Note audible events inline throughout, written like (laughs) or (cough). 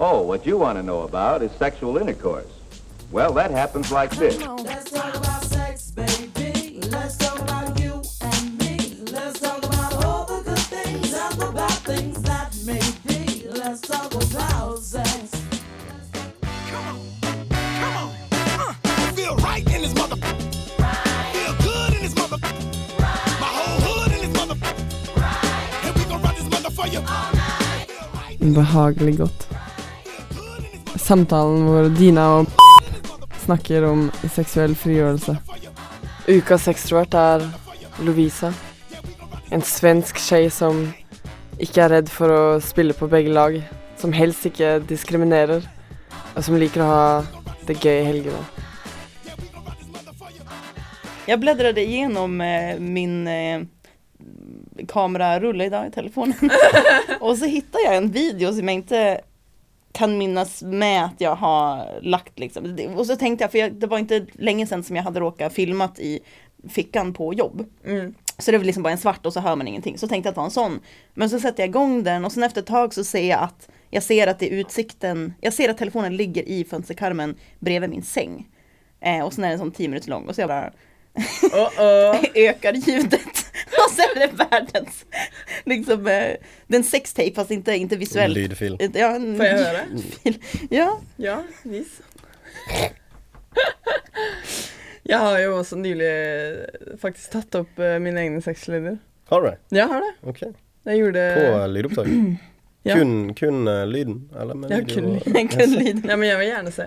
Oh, what you want to know about is sexual intercourse. Well, that happens like this. Let's talk about sex, baby. Let's talk about you and me. Let's talk about all the good things and the bad things that may be. Let's talk about sex. Uh, feel right in his mother. Feel good in his mother. My whole hood in his mother. And we gon' run this mother for you. Behagelig godt. Samtalen hvor Dina og snakker om seksuell frigjørelse. Ukas ekstrovert er Lovisa. En svensk skje som ikke er redd for å spille på begge lag. Som helst ikke diskriminerer, og som liker å ha det gøy i helgene. Jeg bläddrade gjennom eh, min eh, kamerarulle idag i telefonen. (laughs) og så fant jeg en video som jeg inte kan minnas med att jag har lagt liksom. Og Och så tänkte jag, för jag, det var inte länge sedan som jag hade råkat filmat i fickan på jobb. Så det var liksom bara en svart och så hör man ingenting. Så tänkte jag att det var en sån. Men så sätter jag igång den och sen efter ett tag så ser jag att jag ser att det är utsikten, jag ser att telefonen ligger i fönsterkarmen bredvid min säng. Eh, och sen är den sån 10 minuter lång och så jag bara (laughs) ökar ljudet. (laughs) Och så är det världens, liksom, eh, det är en sextape fast inte, inte visuellt. Lydfil. Ja, en Får jag höra? Fil. Ja, Ja, vis. Jeg har jo også nylig faktisk tatt opp eh, mine egne sexlyder. Har du det? Ja, har det. Okay. Jeg gjorde På eh, lydopptak? (clears throat) Ja. Kun, kun uh, lyden? Eller med Ja, (laughs) kun kun lyden. Ja, men jeg vil gjerne se.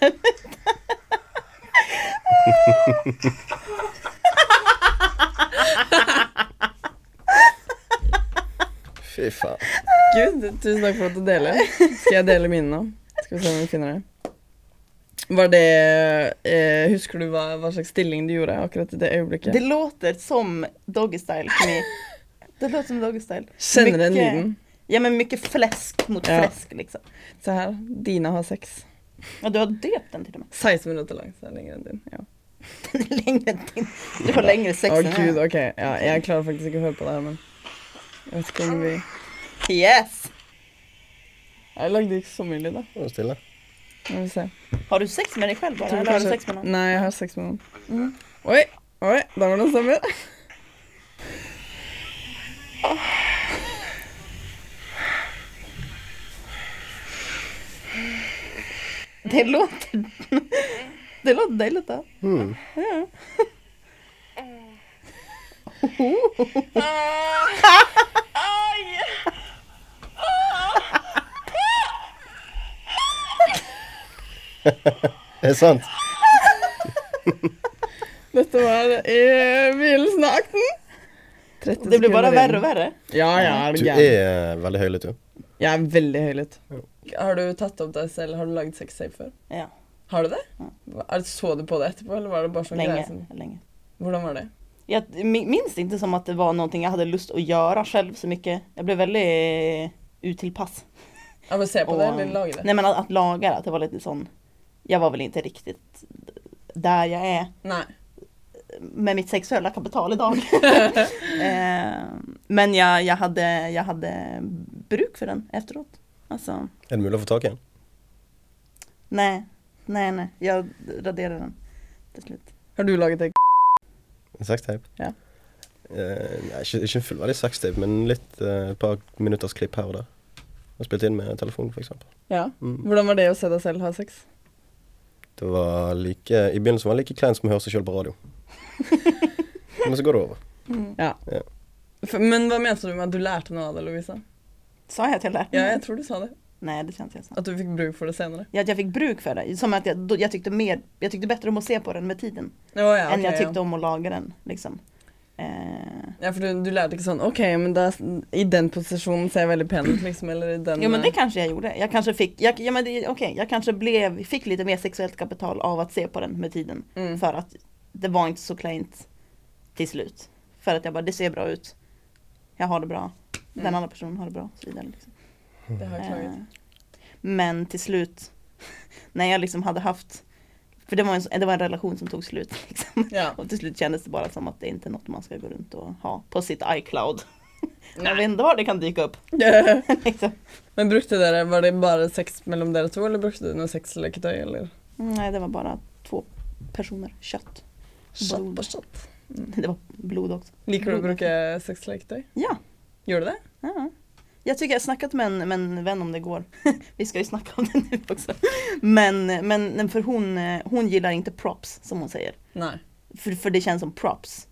(laughs) Fy faen. Gud, tusen takk for at du deler. Skal jeg dele mine nå? Skal vi se om vi finner det. Var det eh, Husker du hva, hva slags stilling du gjorde akkurat i det øyeblikket? det låter som doggystyle för. Det låter som doggystyle. Kjenner den lyden? Ja men mye flesk mot Ja. fläsk liksom. Se her. Dina har sex. Ja du har døpt den til og med. 16 minutter lang, så er det lenger enn din. Ja. (laughs) Den enn längre än din. Du har lengre sex Å än gud, ok. Ja, jeg klarer faktisk ikke å høre på det her, men jeg vet ikke om vi Yes! Jeg lagde ikke så mye lyd, da. Nå er det stille. Må vi se. Har du sex med deg selv, bare? Eller har du sex med noen? Nei, jeg har sex med noen. Oi, oi, der var det noe stemmer. (laughs) Det låter... Det låter dejligt da. Mm. (laughs) Det er sant. (laughs) Dette var i begynnelsen av akten. Det blir bare verre og verre. Ja, ja, er Du er eh, veldig høylytt, jo. Jeg er veldig høylytt. Har du tatt opp deg selv? Har du lagd sextape før? Ja, Har du det? Ja. Så du på det etterpå, eller var det bare sånn greie länge, som lenge. Hvordan var det? Jeg mi- minns ikke som at det var noe jeg hadde lyst til å gjøre selv så mye. Jeg ble veldig utilpass. Ja, men se på det, Och- eller lage det? Nei, men at, at lage det, At det var litt sånn Jeg var vel ikke riktig der jeg er. Nei. med mitt sexuella kapital idag. (laughs) eh, men jeg, jeg, hadde, jeg hadde bruk for den efteråt. Alltså, Er det mulig å få tak i den? Nei. Nei, nei. Jeg raderer den til slutt. Har du laget deg En sextape? Ja. Eh, nei, ikke, ikke en fullverdig sextape, men litt eh, et par minutters klipp her og der. Og spilt inn med telefon, for eksempel. Ja. Mm. Hvordan var det å se deg selv ha sex? Det var like, I begynnelsen var det like kleint som å høre seg sjøl på radio. (laughs) Men så går det over. Ja. Ja. F- Men hva mente du med at du lærte noe av det, Lovisa? Sa jag till det? Ja, jeg tror du sa det. Nej, det känns jag sånn. At du fikk bruk for det senere. Ja, att jag fick bruk för det. Som att jag, då, jag, tyckte mer, jag tyckte bättre om att se på den med tiden. Oh, ja, än ok, jag tyckte ja. om att laga den. Liksom. Eh, Ja, for du, du lærte ikke sånn OK, men da, i den posisjonen ser jeg veldig pen ut, liksom, eller i den jo men det kanskje jeg gjorde. Jeg kanskje fikk jeg, ja, men det, okej, jag kanske blev, fick lite mer sexuellt kapital av å se på den med tiden. mm. For at det var ikke så klent til slutt. For at jeg bare det ser bra ut. Jeg har det bra. Den Mm. andra personen har det bra. och Så vidare, liksom. Det har jeg klaget. Eh, Men till slut, (laughs) när jag liksom hade haft För det var, en, det var en relation som tog slut. (laughs) Liksom. Ja. Och till slut kändes det bara som att det inte är något man ska gå runt och ha på sitt iCloud. (laughs) Jag vet inte var det kan dyka upp. liksom. Men brukte dere, var det bare sex mellom dere to, eller brukte du noe sexleketøy, eller? Nej, det var bara två personer. Kött. Kjøtt på shot. Det var blod också. Liker du å bruke sexleketøy? Ja. Gjør du det? Ja. Jag tycker jag har snackat med en, med en vän om det går. (laughs) Vi ska ju snacka om det nu också. Men, men för hon, hon gillar inte props som hon säger. Nej. För, för det känns som props.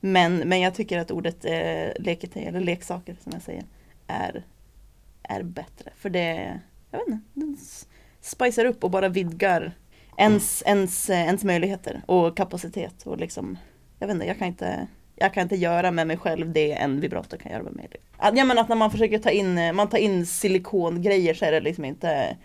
Men, men jag tycker att ordet eh, leketøy, eller leksaker som jag säger, är, är bättre. För det, jag vet inte, det spicar upp och bara vidgar ens, ens, eh, ens möjligheter och kapacitet. Och liksom, jag vet inte, jag kan inte, jag kan inte göra med mig själv det en vibrator kan göra med mig. Att, ja men att när man försöker ta in, eh, man tar in silikongrejer så är det liksom inte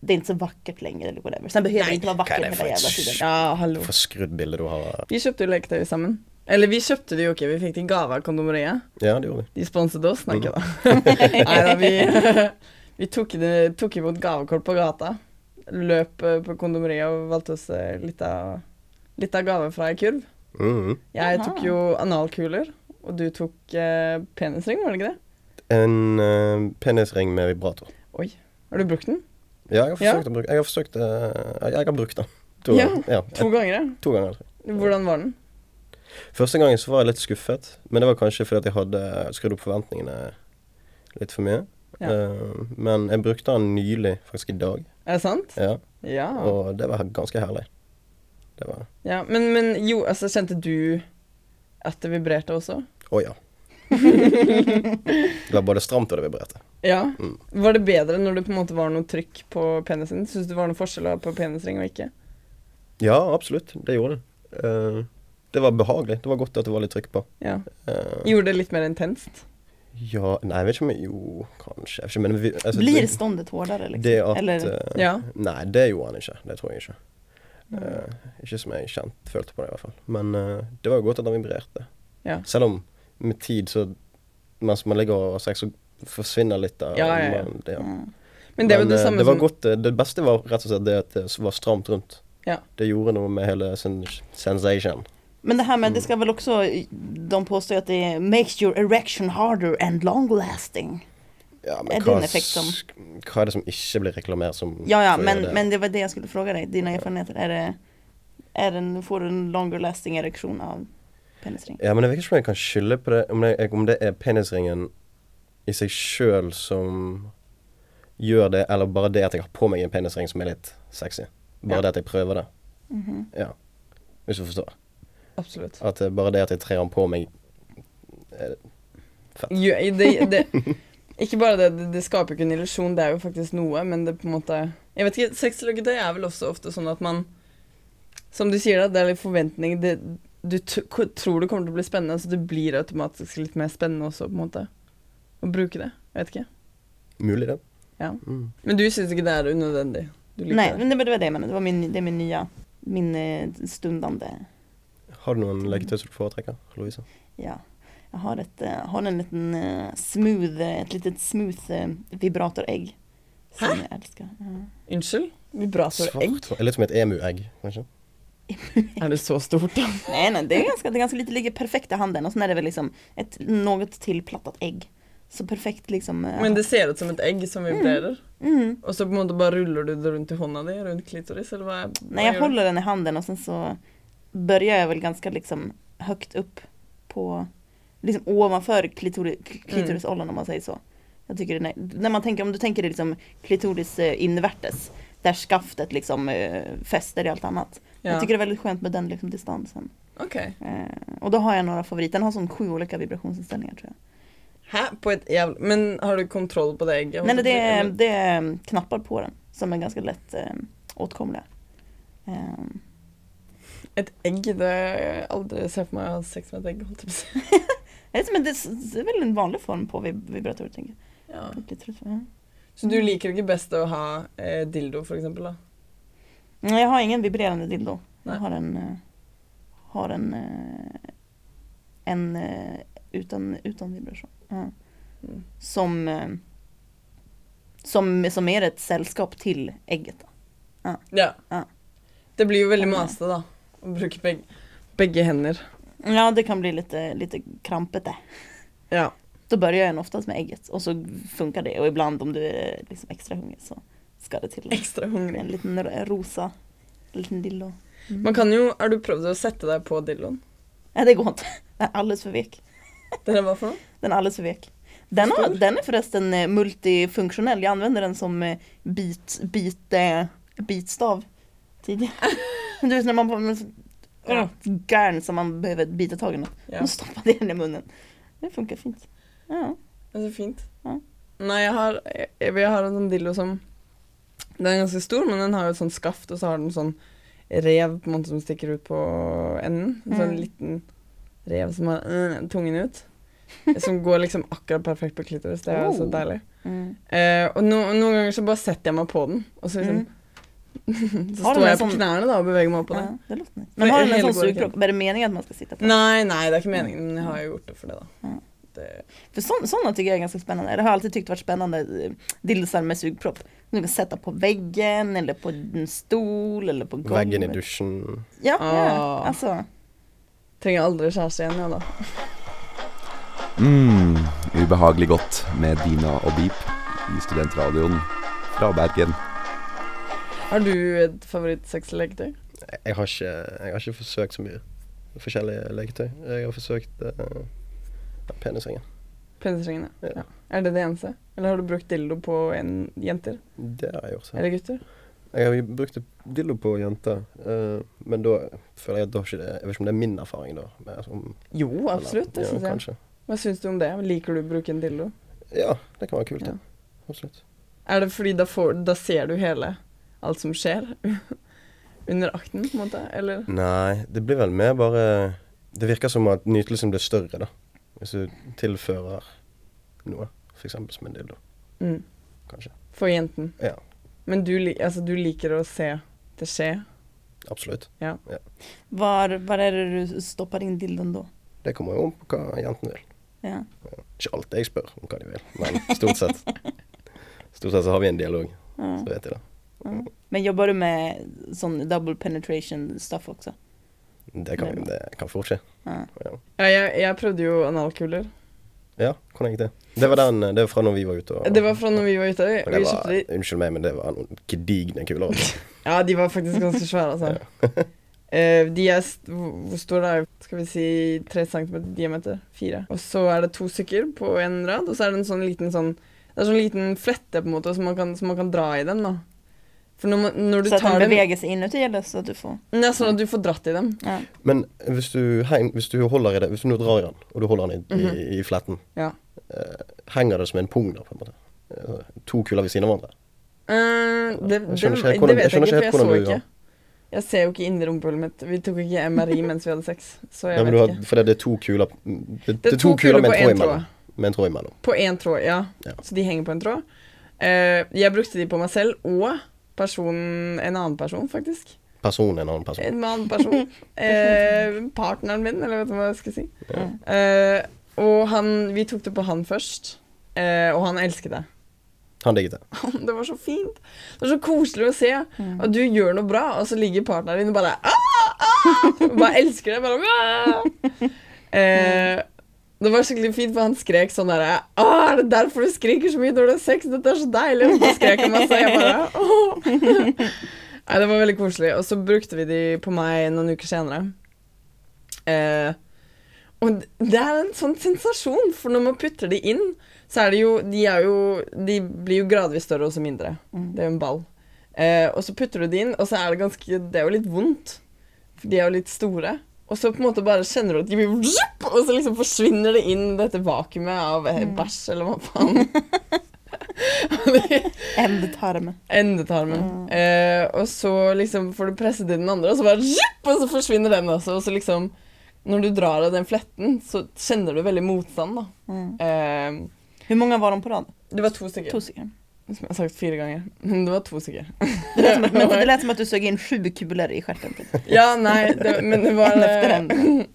det är inte så vackert längre eller whatever. Sen behöver det inte vara vackert hela jävla tiden. Ja, hallå. For skrudd bilde du har. Vi kjøpte jo leketøy sammen. Eller vi kjøpte det jo ikke, vi fikk det i gave av kondomeriet. Ja, det gjorde vi. De sponset oss, nei da. Nei da, vi, (laughs) vi tok, det, tok imot gavekort på gata. Løp eh, på kondomeriet og valgte oss eh, litt av, litt av gave fra ei kurv. Mhm. Jeg tok jo analkuler, og du tok eh, penisring, var det ikke det? En eh, penisring med vibrator. Oi. Har du brukt den? Ja, jeg har Ja. forsøkt å bruke Jeg har forsøkt eh, Jeg har brukt den. To, Ja, ganger. ja, To ganger, ja. to ganger. tror. Hvordan var den? Første gangen så var jeg litt skuffet, men det var kanskje fordi at jeg hadde skrudd opp forventningene litt for mye. Ja. Eh, men jeg brukte den nylig, faktisk i dag, Er det sant? ja, Ja. og det var ganske herlig. Det var ja men, men jo, altså, kjente du at det vibrerte også? Å ja. (laughs) det var både stramt og det vibrerte. Ja. Mm. Var det bedre når det på en måte var noe trykk på penisen? Syns du det var noe forskjell på penisring og ikke? Ja, absolutt. Det gjorde det. Uh, det var behagelig. Det var godt at det var litt trykk på. Ja. Uh, Gjorde det litt mer intenst? ja Nei, jeg vet ikke om jeg Jo, kanskje. Jeg vet ikke, men altså, Blir det- ståndet hårdere? liksom? Det at Eller, Uh, Ja. Nei, det gjorde han ikke. Det tror jeg ikke. Eh, ikke som jeg kjent, følte på det, i hvert fall. Men uh, det var jo godt at han vibrerte. Ja. Selv om med tid, så Mens man ligger og har sex, så forsvinner litt av Ja, ja, ja. man- det, ja. Mm. Men det var Men, det eh, samme det var som godt, det beste var rett og slett det at det var stramt rundt. Ja. Det gjorde noe med hele sen sensation. Men det her med, Mm. det skal vel også de påstår at det makes your erection harder and long lasting. Ja, men det hva, som- hva er det som ikke blir reklamert som Ja, ja, men, det? men det var det jeg skulle spørre deg. Dine erfarenheter. Er det, er det, får du en longer lasting ereksjon av penisring? Ja, men jeg vet ikke om jeg kan skylde på det Om det, om det er penisringen i seg sjøl som gjør det, eller bare det at jeg har på meg en penisring som er litt sexy. Bare Ja. det at jeg prøver det. Mhm. Ja. Hvis du forstår. Absolutt. At bare det at jeg trer den på meg er fett. Jo, det, det, (laughs) ikke bare det, det, det skaper ikke en illusjon, det er jo faktisk noe, men det på en måte Jeg vet ikke, sexlogitøy er vel også ofte sånn at man Som du sier, da, det er litt forventning. Det, du t tror det kommer til å bli spennende, så det blir automatisk litt mer spennende også, på en måte. Å bruke det. Jeg vet ikke. Mulig, det. Ja. Mm. Men du syns ikke det er unødvendig? Du liker Nej, det? men det var det jeg menade. Det var min, det er min nye min stundende Har du noen leketøy som du foretrekker, Louise? ja. Jag har, et, eh, har en liten eh, smooth, et lite smooth vibratoregg. Hæ? Som jeg elsker. älskar. Ja. Unnskyld? Vibratoregg? Svart. Litt som et emuegg, kanskje? Er det så stort, da? (laughs) nei, nei, det er ganske, det er ganske lite, ligger perfekt i handen og sånn er det vel liksom et noe tilplattet egg. Så perfekt liksom. eh, Men det ser ut som et egg som vibrerer, mm. og så på en måte bare ruller du det rundt i hånda di, rundt klitoris, eller hva? hva Nei, jeg gjør du? den i handen og sen så börjar jeg vel ganske liksom högt opp på, liksom ovanför klitori, klitorisollen om man säger så. Jag tycker det, är- när man tänker, om du tänker det liksom klitoris invertes, der där skaftet liksom eh, fäster i allt annat. Ja. Jag tycker det är väldigt skönt med den liksom distansen. Okay. Eh, och då har jag några favoriter, den har sån sju olika vibrationsinställningar tror jag. Hæ? På et jævla? Men har du kontroll på det egget? Nej, det är, Eller- det är knappar på den som är ganska lätt eh, åtkomliga. Eh, Et egg? Det har jeg aldri sett for meg å ha sex med et egg. Holdt jeg på (laughs) si. det, er vel en vanlig form på vib- vibrator jeg. Ja. ja. Så du liker ikke best å ha eh, dildo, for eksempel? da? Nei, jeg har ingen vibrerende dildo. Nei. Jeg har en, eh, har en, eh, en uten, uten vibrasjon. Ja. Mm. Som, eh, som, som er et selskap til egget. Ja. Det blir jo veldig masete, da. Å bruke begge, begge hender. Ja, det kan bli lite, lite krampete. Ja. Då börjar en oftast med ägget och så funkar det och ibland om du är liksom extra hungrig så skal det til Ekstra hungrig. en liten rosa rosa liten dildo. Man kan jo Har du prøvd å sette deg på dilloen? Nei, det går ikke. (laughs) Den er alldeles for vek. Den er hva for noe? (laughs) Den er alles for vek. Den, har, den er forresten multifunksjonell. Jeg anvender den som eh, bit, bit, eh, bitstav tidligere. (laughs) du vet når man Ja. garn som man behøver bite tak i Nå stoppa det den i munnen. Det funker fint. Ja. Det er så fint. Ja. Nei, jeg har, jeg, jeg har en sånn dildo som Den er ganske stor, men den har jo et sånt skaft, og så har den sånn rev på en måte som stikker ut på enden. En sånn Mm. liten rev som har øh, tungen ut. Som går liksom akkurat perfekt på klitoris. Det er oh. så deilig. Mm. Eh, og no, noen ganger så bare setter jeg meg på den, og så liksom Mm. Så står jeg på sånn- knærne da og beveger meg opp på det. Ja, det. Men har du en sånn sugpropp? Är det meningen at man skal sitte på? Nei, nei, det er ikke meningen, men jeg har jo gjort det for det, da. Ja. Det, For så, sådana tycker jag är ganska spännande. Det har alltid tyckt vært spennende eh, med sugpropp. Du kan sette på veggen eller på en stol eller på golvet. Veggen i dusjen. Ja, ja. altså. Trenger aldri kjæreste igjen, ja da. Mm, ubehagelig godt med Dina og Beep i studentradioen fra Bergen. Har du et favorittsexleketøy? Jeg har ikke, jeg har ikke forsøkt så mye forskjellige leketøy. Jeg har forsøkt uh, penisringen. Penisringene? Ja. Ja. Er det det eneste? Eller har du brukt dildo på en jenter? Det har jeg gjort. Eller gutter? Jeg har brukt dildo på jenter, uh, men da føler jeg at da ikke det Jeg vet ikke om det er min erfaring, da. Med, som, Jo, absolutt. Det ja, jeg. Kanskje. Hva syns du om det? Liker du å bruke en dildo? Ja, det kan være kult, Ja. Absolutt. Er det fordi da, får, da ser du hele alt som skjer (laughs) under akten, på en måte? Eller? Nei, det blir vel mer bare Det virker som at nytelsen blir større, da. Hvis du tilfører noe. F.eks. som en dildo, Mm. kanskje. For jenten. Ja. Men du, altså, du liker å se det skje? Absolutt. Var, Hva er det du stopper inn dildoen da? Det kommer jo an på hva jentene vil. Ja. Ikke alltid jeg spør om hva de vil, men stort sett. (laughs) Stort sett så har vi en dialog, ja. så vet de det. Ja. Men jobber du med sånn double penetration stuff også? Det kan, Det- det kan fort skje. Ja. Ja, jeg, jeg prøvde jo analkuler. Ja, hvordan gikk det? Det var den, det var fra når vi var ute. Og, Det var fra når vi var ute. Vi kjøpte var, de. Unnskyld meg, men det var noen gedigne kuler. altså. (laughs) Ja, de var faktisk ganske svære, altså. (laughs) Eh, de er st hvor hvor store er Skal vi si tre centimeter diameter? Fire. Og så er det to stykker på en rad, og så er det en sånn liten sånn Det er sånn liten flette, på en måte, som man kan, som man kan dra i den, da. For når, når du Så at tar den den beväger sig inuti eller så at du får? Det er sånn at du får dratt i dem. Ja. Men hvis du, heng, hvis du holder i det, hvis du nå drar i den, og du holder den i, Mhm. i, i fletten, Ja. uh, henger det som en pung da, på en måte? Eh, to kuler ved siden av hverandre? Uh, det, det, Jeg skjønner ikke det, helt hvordan- vet jeg jeg ikke, for jeg så ikke. Jeg ser jo ikke inni rumpehullet mitt. Vi tok ikke MRI (laughs) mens vi hadde sex, så jeg Ja, vet har, ikke. for det er to kuler Det, Det er to kuler med på en tråd tråd. imellom. Med en tråd imellom. På én tråd, ja. Ja. Så de henger på en tråd. Eh, jeg brukte de på meg selv og personen, en annen person, faktisk. Person en annen person. En annen person. (laughs) eh, partneren min, eller vet du hva jeg skal si. Eh, og han, vi tok det på han først, eh, og han elsket det. Han digget det. (laughs) Det var så fint. Det var så koselig å se. Og du gjør noe bra, og så ligger partneren din og bare Aah! Aah! (laughs) Bare elsker det. Bare, ah! eh, det var skikkelig fint, for han skrek sånn derre Er det derfor du skriker så mye når du har sex? Dette er så deilig. Og så skrek han masse, jeg bare Åh. Nei, det var veldig koselig. Og så brukte vi de på meg noen uker senere. Eh, og det er en sånn sensasjon, for når man putter de inn, så er det jo De, er jo, de blir jo gradvis større og så mindre. Det er jo en ball. Eh, og så putter du de inn, og så er det ganske Det er jo litt vondt. For de er jo litt store. Og så på en måte bare kjenner du at de blir vrup, Og så liksom forsvinner det inn dette vakuumet av eh, bæsj, eller hva faen. (laughs) Endetarmen. Endetarmen. Eh, og så liksom får du presset i den andre, og så bare zjup, Og så forsvinner den også. Og så liksom Når du drar av den fletten, så kjenner du veldig motstand, da. Mm. Eh, Hvor mange var de på rad? det var to stykker. To stycken. Som jeg har sagt fire ganger. Men det var to stykker. (laughs) Det lät, men det lät som att du såg in sju kulor i stjärten. Typ. (laughs) Ja, nei, det, men det var En efter eh, en.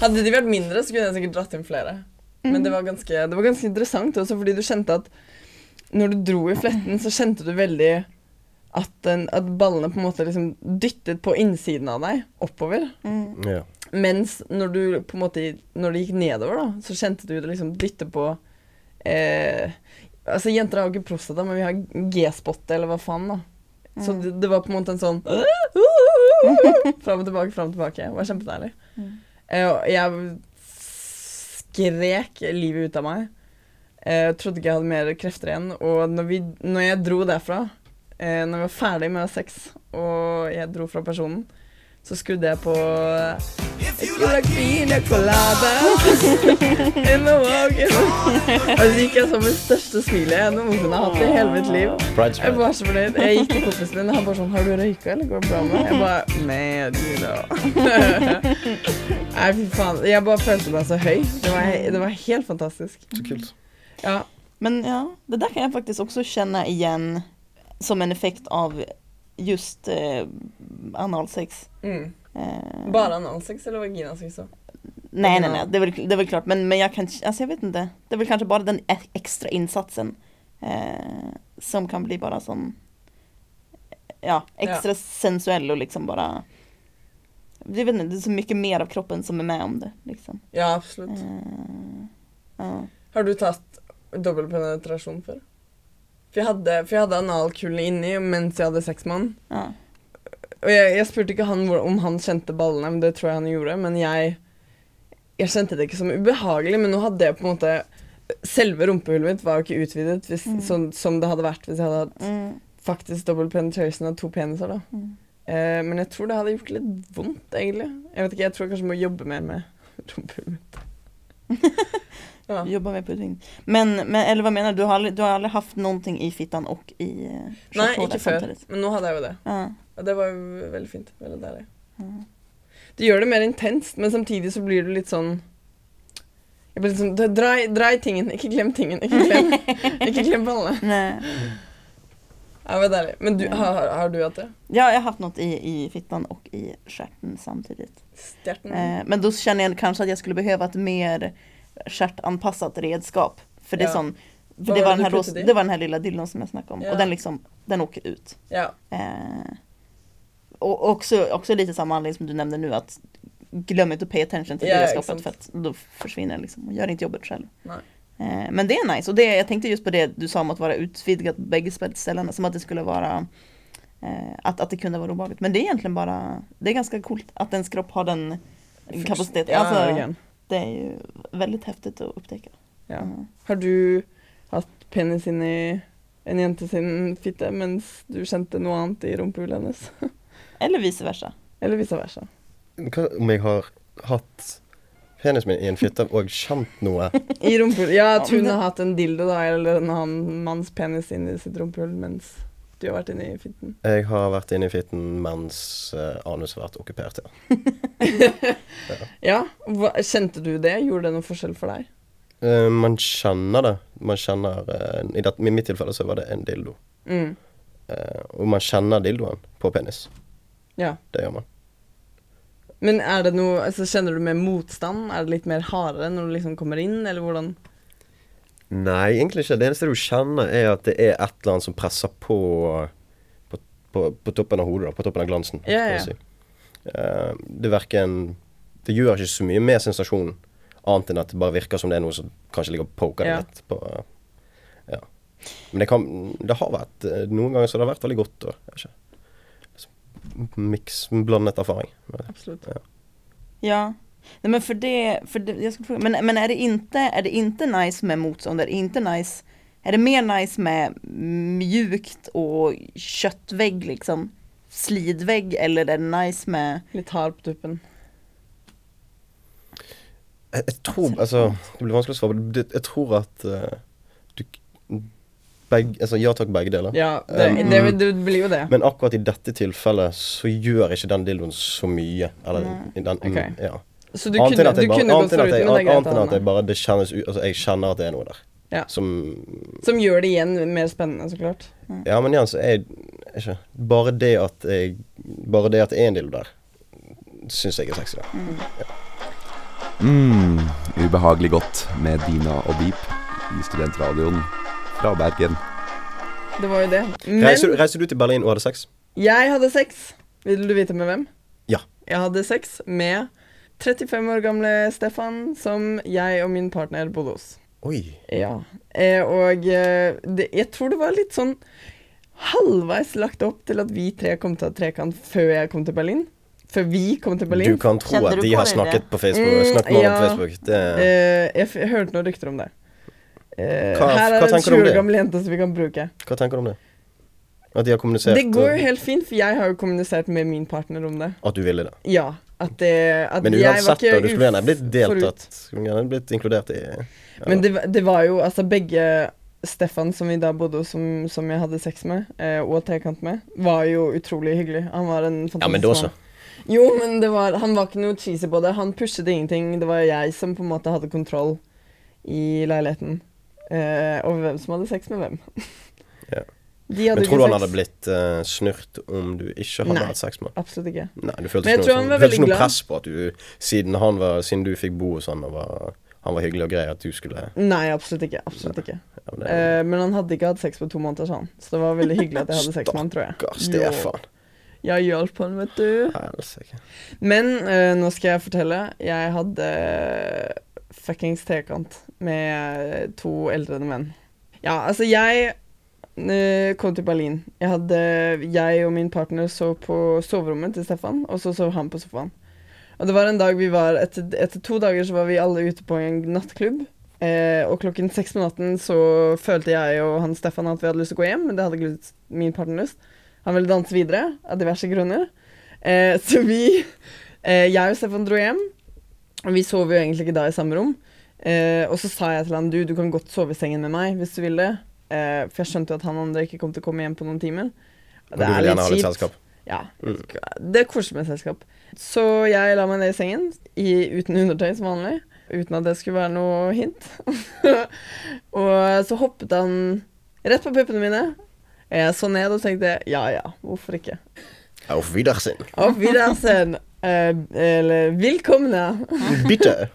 Hadde de vært mindre, så kunne jeg sikkert dratt inn flere. Men det var ganske, det var ganske interessant også, fordi du kjente at når du dro i fletten, så kjente du veldig at, den, at ballene på en måte liksom dyttet på innsiden av deg, oppover. Ja. Mens når du på en måte Når det gikk nedover, da, så kjente du det liksom dytte på eh, Altså, jenter har jo ikke prostata, men vi har G-spot, eller hva faen, da. Så det, det var på en måte en sånn (laughs) Fram og tilbake, fram og tilbake. Det var kjempedeilig. Eh, og jeg skrek livet ut av meg. Jeg trodde ikke jeg hadde mer krefter igjen. Og når, vi, når jeg dro derfra, eh, når vi var ferdig med sex, og jeg dro fra personen, så skrudde jeg på If you like pina colada in the walking Og så gikk jeg sånn med det største smilet jeg noensinne har hatt i hele mitt liv. Jeg var så fornøyd. Jeg gikk til kompisen min, og han bare sånn 'Har du røyka, eller går det bra med deg?' Jeg bare Med you know. (laughs) Nei, fy faen. Jeg bare følte meg så høy. Det var, det var helt fantastisk. Så kult. Ja. Men ja, det der kan jeg faktisk også kjenne igjen som en effekt av just eh, analsex. Mm. Eh, Bare analsex eller vaginasex då? nej, nej, nej, det är väl, det är väl klart. Men, men jag kan, alltså jag vet inte. Det är väl kanske bara den ekstra extra insatsen eh, som kan bli bara som, ja, extra sensuell och liksom bara, jag vet inte, det är så mycket mer av kroppen som är med om det liksom. Ja, absolutt. Eh, ja. Har du tatt dobbeltpenetrasjon før? For jeg hadde, for jeg hadde analkulene inni mens jeg hadde sex med han. Ja. Og jeg, jeg spurte ikke han hvor, om han kjente ballene, men det tror jeg han gjorde. Men jeg, jeg kjente det ikke som ubehagelig, men nå hadde jeg på en måte Selve rumpehullet mitt var jo ikke utvidet hvis, sånn, som det hadde vært hvis jeg hadde hatt Mm. faktisk double penetration av to peniser. da. Mm. Eh, men jeg tror det hadde gjort litt vondt, egentlig. Jeg vet ikke, jeg tror jeg kanskje må jobbe mer med (laughs) rumpehullet mitt. (laughs) ja. Jobbar med pudding. Men, men, eller vad menar du? Du har, aldrig, du har aldrig haft någonting i fittan och i eh, kötthålet ikke før. Men nå hadde jeg jo det. Ja. Og det var jo veldig fint. Veldig deilig. Mm. Det gjør det mer intenst, men samtidig så blir du litt sånn jeg blir litt sånn, dra, i- tingen, ikke glem tingen. Ikke glem, (laughs) ikke glem ballene. Nej. Ja, var deilig. Men du, har, har- du hatt det? Ja, jag har haft något i, i fittan och i stjärten samtidigt. Stjerten? Eh, men då känner jag kanske att jag skulle behöva ett mer stjärtanpassat redskap. För det är Ja. sån, för det var den her här puttade det var den här lilla dillon som jag snackade om. Ja. Och den liksom, den åker ut. Ja. Eh, och också, också lite samma anledning som du nämnde nu att glöm inte att pay attention till Ja, redskapet exakt. för att då försvinner det liksom och gör inte jobbet själv. Eh, men det är nice och det, jag tänkte just på det du sa om att vara utvidgat på bägge ställena som att det skulle vara eh, att, att det kunde vara obehagligt. Men det är egentligen bara, det är ganska coolt att ens kropp har den kapaciteten. Ja, Alltså. Det är ju väldigt häftigt att upptäcka. ja. Mm. Har du hatt penis inni en jente sin fitte mens du kjente noe annet i rumpehullet hennes? (laughs) Eller vice versa. Eller vice versa? Hva om jeg har hatt penisen min i en fitte og kjent noe? (laughs) I rumpehullet? Ja, at hun har hatt en dildo da, eller en annen manns penis inni sitt rumpehull mens du har vært inne i fitten. Jeg har vært inne i fitten mens uh, anus har vært okkupert, (laughs) ja. Ja, hva, Kjente du det? Gjorde det noen forskjell for deg? Uh, man kjenner det. Man kjenner uh, I, det, I mitt tilfelle så var det en dildo. Mm. Og man kjenner dildoen på penis. Ja. Det gjør man. Men er det noe, altså Kjenner du mer motstand? Er det litt mer hardere når du liksom kommer inn, eller hvordan? Nei, egentlig ikke. Det eneste du kjenner, er at det er et eller annet som presser på på, på, på toppen av hodet, da, på toppen av glansen. Ja, ja. Si. Uh, det verken Det gjør ikke så mye med sensasjonen, annet enn at det bare virker som det er noe som kanskje ligger og poker Ja. litt på Ja. Men det kan Det har vært eh, Noen ganger så det har vært veldig godt. Og, ikke. Miks, blandet erfaring. Absolutt. Ja. Ja. Nej, men för det, för det jag skulle fråga, men, men är, det inte, är det inte nice med motstånd? Är det inte nice är det mer nice med mjukt och köttvägg liksom? Slidvägg eller är det nice med Litt hard på tuppen. Jeg, jeg tror Altså, det blir vanskelig å svare på. Jeg tror at eh, du begge, Altså, ja takk, begge deler. Ja, det, Um, det, det blir jo det. Men akkurat i dette tilfellet så gjør ikke den dildoen så mye. Eller i den, mm, Ok. ja. Så du kunne, du bare- kunne gått foruten, jeg- men det er greit annet enn at jeg bare det kjennes ut Altså, jeg kjenner at det er noe der. Ja. Som Som gjør det igjen mer spennende, så klart. Ja, men igjen så er ikke Bare det at jeg Bare det at det er en dildo der, syns jeg er sexy. da Mm, ubehagelig godt med Dina og Beep i studentradioen fra Bergen. det var jo det. Men Reiser, reiser du til Berlin og hadde sex? jeg hadde sex. Vil du vite med hvem? Ja. Jeg hadde sex med 35 år gamle Stefan, som jeg og min partner bodde hos. Oi. Ja. Eh, og eh, det, jeg tror det var litt sånn halvveis lagt opp til at vi tre kom til å ha trekant før jeg kom til Berlin. Før vi kom til Berlin. Du kan tro at de har det? snakket på Facebook. Mm, snakket ja. på Facebook. Det, Eh, jeg, f jeg hørte noen rykter om det. Eh, Hva- her er en 20 år det? gammel jente som vi kan bruke. hva tenker du om det? At de har kommunisert Det går jo helt fint, for jeg har jo kommunisert med min partner om det. At du ville det. Ja. At det at Men uansett, da, du skulle gjerne blitt deltatt. Skulle gjerne blitt inkludert i ja. Men det, det var jo altså begge Stefan, som vi da bodde hos, som, som jeg hadde sex med, eh, og trekant med, var jo utrolig hyggelig. Han var en fantastisk Ja, men da så. Jo, men det var, han var ikke noe cheesy på det. Han pushet ingenting. Det var jeg som på en måte hadde kontroll i leiligheten. Eh, over hvem som hadde sex med hvem. (laughs) Men tror du han hadde blitt uh, snurt om du ikke hadde Nei. hatt sex med ham? Absolutt ikke. Nei, du følte ikke tror noe, sånn, følte noe press på at du siden, han var, siden du fikk bo hos han og var, han var hyggelig og grei, at du skulle Nei, absolutt ikke. Absolutt ikke. ja, men det, uh, men han hadde ikke hatt sex på to måneder, sa han. Så det var veldig hyggelig at jeg hadde sex med han, tror jeg. Stakkars. Stefan. Jeg hjalp han, vet du. Nei, Men uh, nå skal jeg fortelle. Jeg hadde fuckings trekant med to eldre menn. Ja, altså, jeg kom til Berlin. Jeg hadde Jeg og min partner så på soverommet til Stefan, og så sov han på sofaen. Og det var en dag vi var Etter, etter to dager så var vi alle ute på en nattklubb. Eh, og klokken seks på natten så følte jeg og han Stefan at vi hadde lyst til å gå hjem, men det hadde ikke min partner lyst. Han ville danse videre, av diverse grunner. Eh, så vi eh, Jeg og Stefan dro hjem. Og vi sov jo egentlig ikke da i samme rom. Eh, og så sa jeg til han du, du kan godt sove i sengen med meg hvis du vil det. Eh, for jeg skjønte jo at han andre ikke kom til å komme hjem på noen timer. Og gjerne ha litt selskap. Ja. Mm. Det er koselig med selskap. Så jeg la meg ned i sengen i, uten undertøy som vanlig. Uten at det skulle være noe hint. (laughs) og så hoppet han rett på puppene mine. Jeg så ned og tenkte ja ja, hvorfor ikke? Auf Wiedersehen. Auf Wiedersehen. Eh, eller velkomne. Bitte.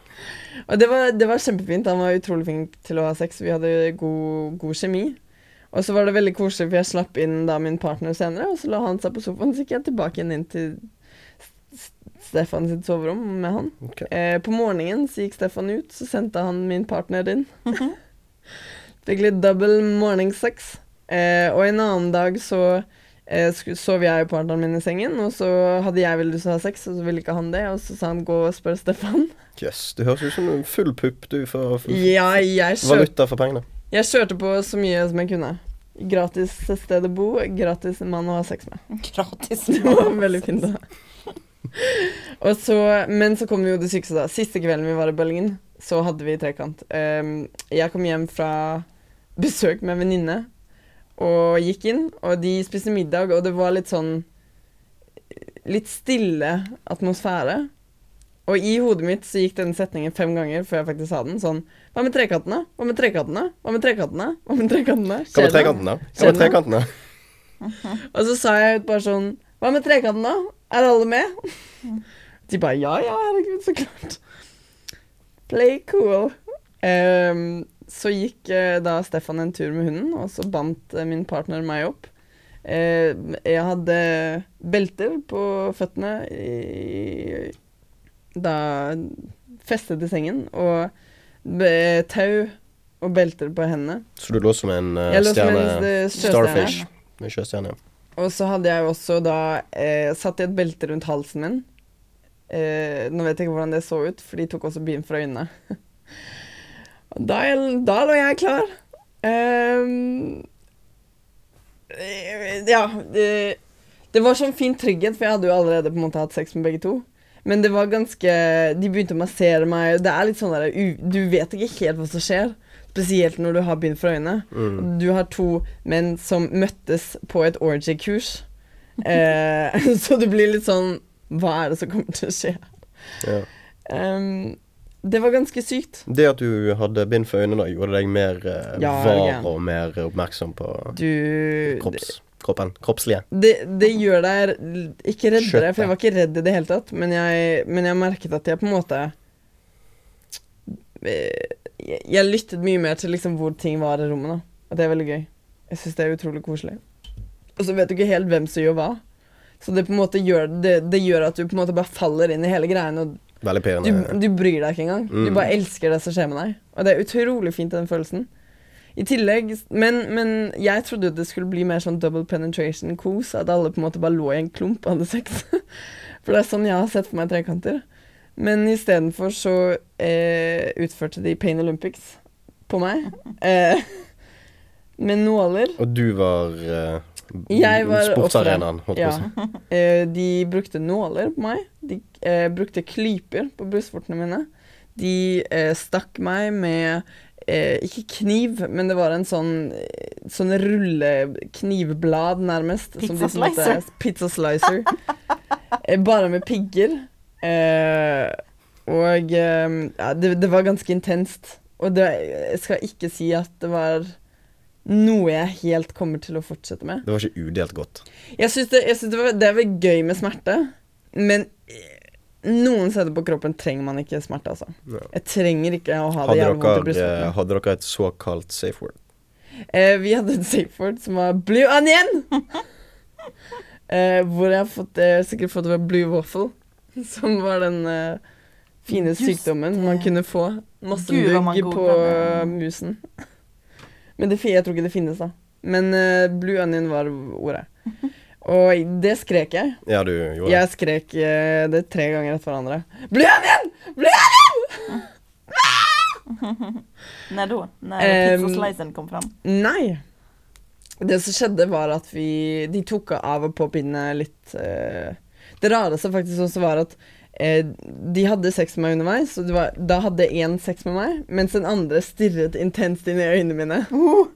Og det var, det var kjempefint. Han var utrolig flink til å ha sex. Vi hadde god, god kjemi. Og så var det veldig koselig, for jeg slapp inn da min partner senere, og så la han seg på sofaen, så gikk jeg tilbake igjen inn til Stefan sitt soverom med han. Okay. Eh, på morgenen så gikk Stefan ut, så sendte han min partner inn. (laughs) Fikk litt double morningsex. Eh, og en annen dag så sov jeg og partneren min i sengen, og så hadde jeg veldig lyst til å ha sex, og så ville ikke han det, og så sa han gå og spør Stefan. Jøss, du høres ut som en full pupp du for, for Ja, jeg kjørte, valuta for pengene. jeg kjørte på så mye som jeg kunne. Gratis sted å bo, gratis mann å ha sex med. (laughs) Gratis. Det var veldig fint. da. (laughs) Og så, men så kom jo det sykeste, da. Siste kvelden vi var i Berlin, så hadde vi trekant. Um, jeg kom hjem fra besøk med en venninne og gikk inn, og de spiste middag, og det var litt sånn Litt stille atmosfære. Og i hodet mitt så gikk den setningen fem ganger før jeg faktisk sa den. Sånn Hva med trekantene? Hva med trekantene? Hva med trekantene? Hva med trekantene? Hva med trekantene? Hva med trekantene? (laughs) Og så sa jeg ut bare sånn Hva med trekantene? Er alle med? (laughs) De bare ja, ja, herregud, så klart. Play cool. Ehm, så gikk eh, da Stefan en tur med hunden, og så bandt eh, min partner meg opp. Eh, jeg hadde belter på føttene i, da festet i sengen, og be- tau og belter på hendene. Så du lå som en uh, Jeg lå som en stjerne eh. Starfish. En sjøstjerne. Og så hadde jeg også da satt i et belte rundt halsen min. Eh, nå vet jeg ikke hvordan det så ut, for de tok også bind fra øynene. (laughs) Da, da lå jeg klar. Eh, ja det, det var sånn fin trygghet, for jeg hadde jo allerede på en måte hatt sex med begge to. Men det var ganske De begynte å massere meg. Det er litt sånn der Du vet ikke helt hva som skjer. Spesielt når du har bind for øynene. Mm. Du har to menn som møttes på et orgy-kurs. Eh, (laughs) så du blir litt sånn Hva er det som kommer til å skje? Ja. Ehm, det var ganske sykt. Det at du hadde bind for øynene, gjorde deg mer eh, Ja, var og mer oppmerksom på Du kropps, kroppen. Kroppslige. det, det gjør deg ikke reddere, for jeg var ikke redd i det hele tatt. Men jeg, men jeg merket at jeg på en måte eh, Jeg, jeg lyttet mye mer til liksom hvor ting var i rommet. da Og det er veldig gøy. Jeg syns det er utrolig koselig. Og så vet du ikke helt hvem som gjør hva. Så det på en måte gjør, det, det gjør at du på en måte bare faller inn i hele greien, og Veldig du, pirrende. du bryr deg ikke engang. Du Mm. bare elsker det som skjer med deg. Og det er utrolig fint, den følelsen. I tillegg Men, men jeg trodde det skulle bli mer sånn double penetration-kos. At alle på en måte bare lå i en klump og hadde sex. (laughs) For det er sånn jeg har sett for meg trekanter. Men istedenfor så eh, utførte de Pain Olympics på meg. (laughs) Eh, (laughs) med nåler. Og du var eh, var sportsarenaen, holdt på Ja. å si. (laughs) Eh, de brukte nåler på meg. De eh, brukte klyper på brystvortene mine. De eh, stakk meg med eh, ikke kniv, men det var en sånn Sånn rulleknivblad, nærmest. som de på Pizza slicer. (laughs) eh, bare med pigger. Eh, og eh, ja, det, det var ganske intenst. Og det, jeg skal ikke si at det var noe jeg helt kommer til å fortsette med. Det var ikke udelt godt. Jeg syns det, det, var, det er vel gøy med smerte, men eh, noen steder på kroppen trenger man ikke smerte, altså. Ja. Jeg trenger ikke å ha det jævlig vondt i dere, eh, hadde dere et såkalt safe word? Eh, vi hadde et safe word som var 'blue onion'. (laughs) eh, hvor jeg har fått, eh, sikkert fått det var blue waffle, som var den eh, fine Just sykdommen man kunne få. Masse mugg på musen. Men det, jeg tror ikke det finnes, da. Men uh, blue onion var ordet. Og det skrek jeg. Ja, du gjorde. Jeg skrek uh, det tre ganger etter hverandre. Blue onion! Blue onion! (laughs) När da? Når Ehm, pizzaslicen kom fram? Nei. Det som skjedde, var at vi De tok av og på pinne litt uh, Det rareste faktisk også var at eh, de hadde sex med meg underveis, og det var, da hadde én sex med meg, mens den andre stirret intenst inn i øynene mine. (laughs)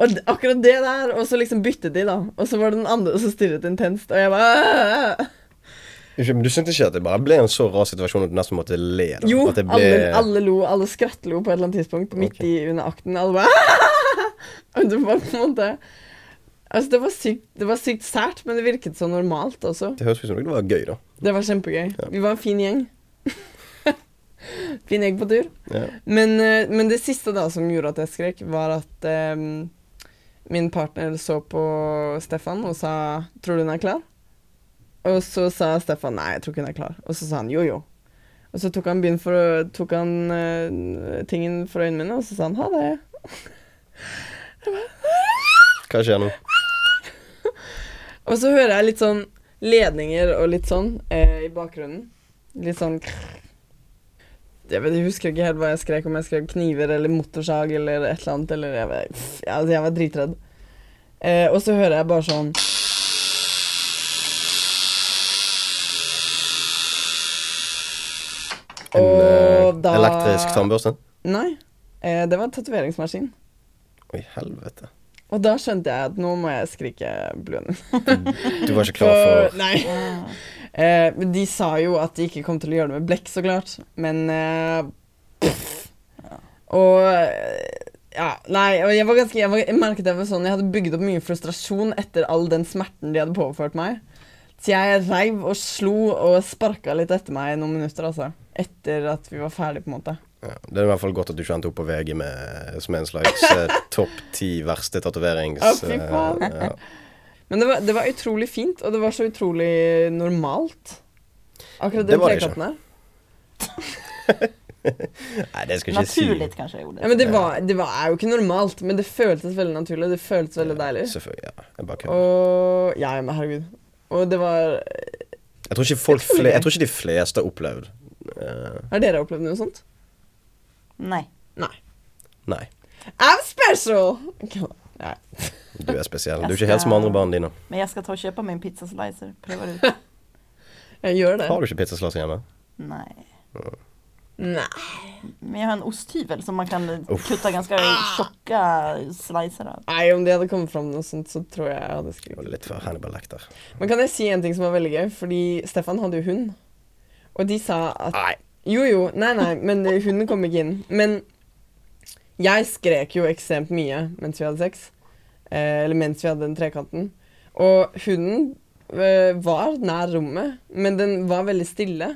Og d- akkurat det der, og så liksom byttet de, da. Og så var det den andre som stirret intenst, og jeg bare Men du syntes ikke at det bare ble en så rar situasjon at du nesten måtte le? Da? Jo, at det ble... alle, alle lo, alle skrattlo på et eller annet tidspunkt midt okay. i under akten. Alle bare (laughs) Og det var på en måte Altså, det var sykt, det var sykt sært, men det virket så normalt også. Det høres ut som det var gøy, da. Det var kjempegøy. Ja. Vi var en fin gjeng. (laughs) fin gjeng på tur. Ja. Men, eh, men det siste da som gjorde at jeg skrek, var at um, min partner så på Stefan og sa 'Tror du hun er klar?' Og så sa Stefan 'Nei, jeg tror ikke hun er klar'. Og så sa han 'jo, jo'. Og så tok han, for, tok han uh, tingen for øynene mine, og så sa han 'ha det'. (laughs) Hva skjer nå? Og så hører jeg litt sånn ledninger og litt sånn eh, i bakgrunnen. Litt sånn jeg, vet, jeg husker ikke helt hva jeg skrek, om jeg skrek kniver eller motorsag eller et eller annet. Eller jeg, vet, jeg, altså, jeg var dritredd. Eh, og så hører jeg bare sånn En Og eh, da- elektrisk tannbørste? Nei. Eh, det var tatoveringsmaskin. Oi, helvete. Og da skjønte jeg at nå må jeg skrike blødning. Du var ikke klar for Nei. Eh, de sa jo at de ikke kom til å gjøre det med blekk, så klart. Men eh. Og eh, ja, nei, jeg var ganske Jeg, var, jeg merket jeg var sånn Jeg hadde bygd opp mye frustrasjon etter all den smerten de hadde påført meg. Så jeg reiv og slo og sparka litt etter meg i noen minutter, altså. Etter at vi var ferdig på en måte. Ja, Det er i hvert fall godt at du ikke endte opp på VG med, som en slags eh, (laughs) topp ti verste tatoverings... Oh, ja. Men det var, det var utrolig fint, og det var så utrolig normalt. Akkurat Det den trekatten der. (laughs) Nei, det skal jeg ikke si. Naturligt jeg gjorde det. Ja, men det, var, det var, er jo ikke normalt, men det føltes veldig naturlig. Det føltes veldig deilig. Selvfølgelig. Ja, jeg bare kødder. Og Ja, men herregud. Og det var Jeg tror ikke folk fle. Jeg tror ikke de fleste har opplevd uh... Har dere opplevd noe sånt? Nej. Nei. Nei. I'm special! Nei. Du er spesiell. Du er ikke helt som andre barna dine. Men jeg skal ta og kjøpe meg en pizzaslicer. Pröva det ut. (laughs) Jeg gjør det. Har du ikke pizzaslicer hjemme? Nej. Nei. Men jeg har en osthyvel som man kan Uff. kutte ganske tjocka slicer av. Nei, om det hadde kommet fram noe sånt, så tror jeg jeg hadde skrevet. litt for Hannibal Lecter. Men kan jeg si en ting som var veldig gøy? Fordi Stefan hadde jo hund. Og de sa at Nei. Jo, jo. Nei, nei, men eh, hunden kom ikke inn. Men jeg skrek jo ekstremt mye mens vi hadde sex. Eh, eller mens vi hadde den trekanten. Og hunden eh, var nær rommet, men den var veldig stille.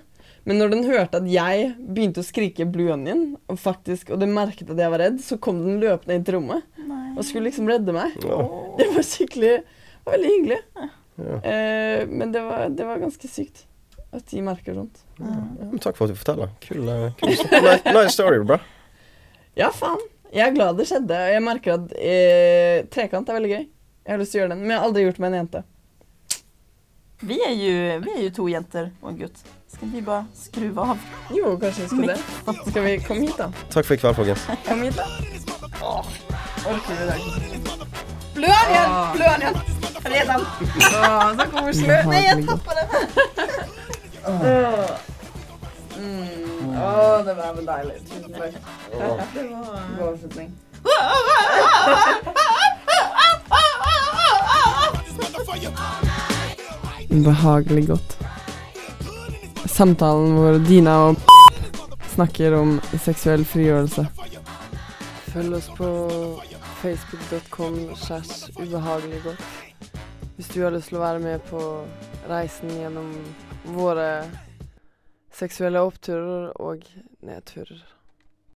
Men når den hørte at jeg begynte å skrike 'Blue Onion', og faktisk, og den merket at jeg var redd, så kom den løpende inn til rommet. nei. og skulle liksom redde meg. Ja. Det var skikkelig det var veldig hyggelig. Ja. Eh, men det var, det var ganske sykt at de merker sånt. Men takk for at du forteller. Kul, eh, kul (laughs) nice, nice story, bro. Ja, faen. Jeg er glad det skjedde. og Jeg merker at eh, trekant er veldig gøy. Jeg har lyst til å gjøre den, men jeg har aldri gjort det med en jente. Vi er jo, vi er jo to jenter og en gutt. Skal vi bare skru av? Jo, kanskje vi skal det. Skal vi komme hit, da? Takk for i kveld, folkens. Kom hit, da. Åh, orker vi det? Blø den igjen! Blø den igjen! Redan. Åh, så koselig. Nei, jeg tappa det. Mm. Det var vel deilig. Tusen takk. Det god avslutning. Ubehagelig godt. Samtalen hvor Dina og (laughs) snakker om seksuell frigjørelse. Følg oss på facebook.com slash ubehagelig godt. Hvis du har lyst til å være med på reisen gjennom våre seksuelle oppturer og nedturer.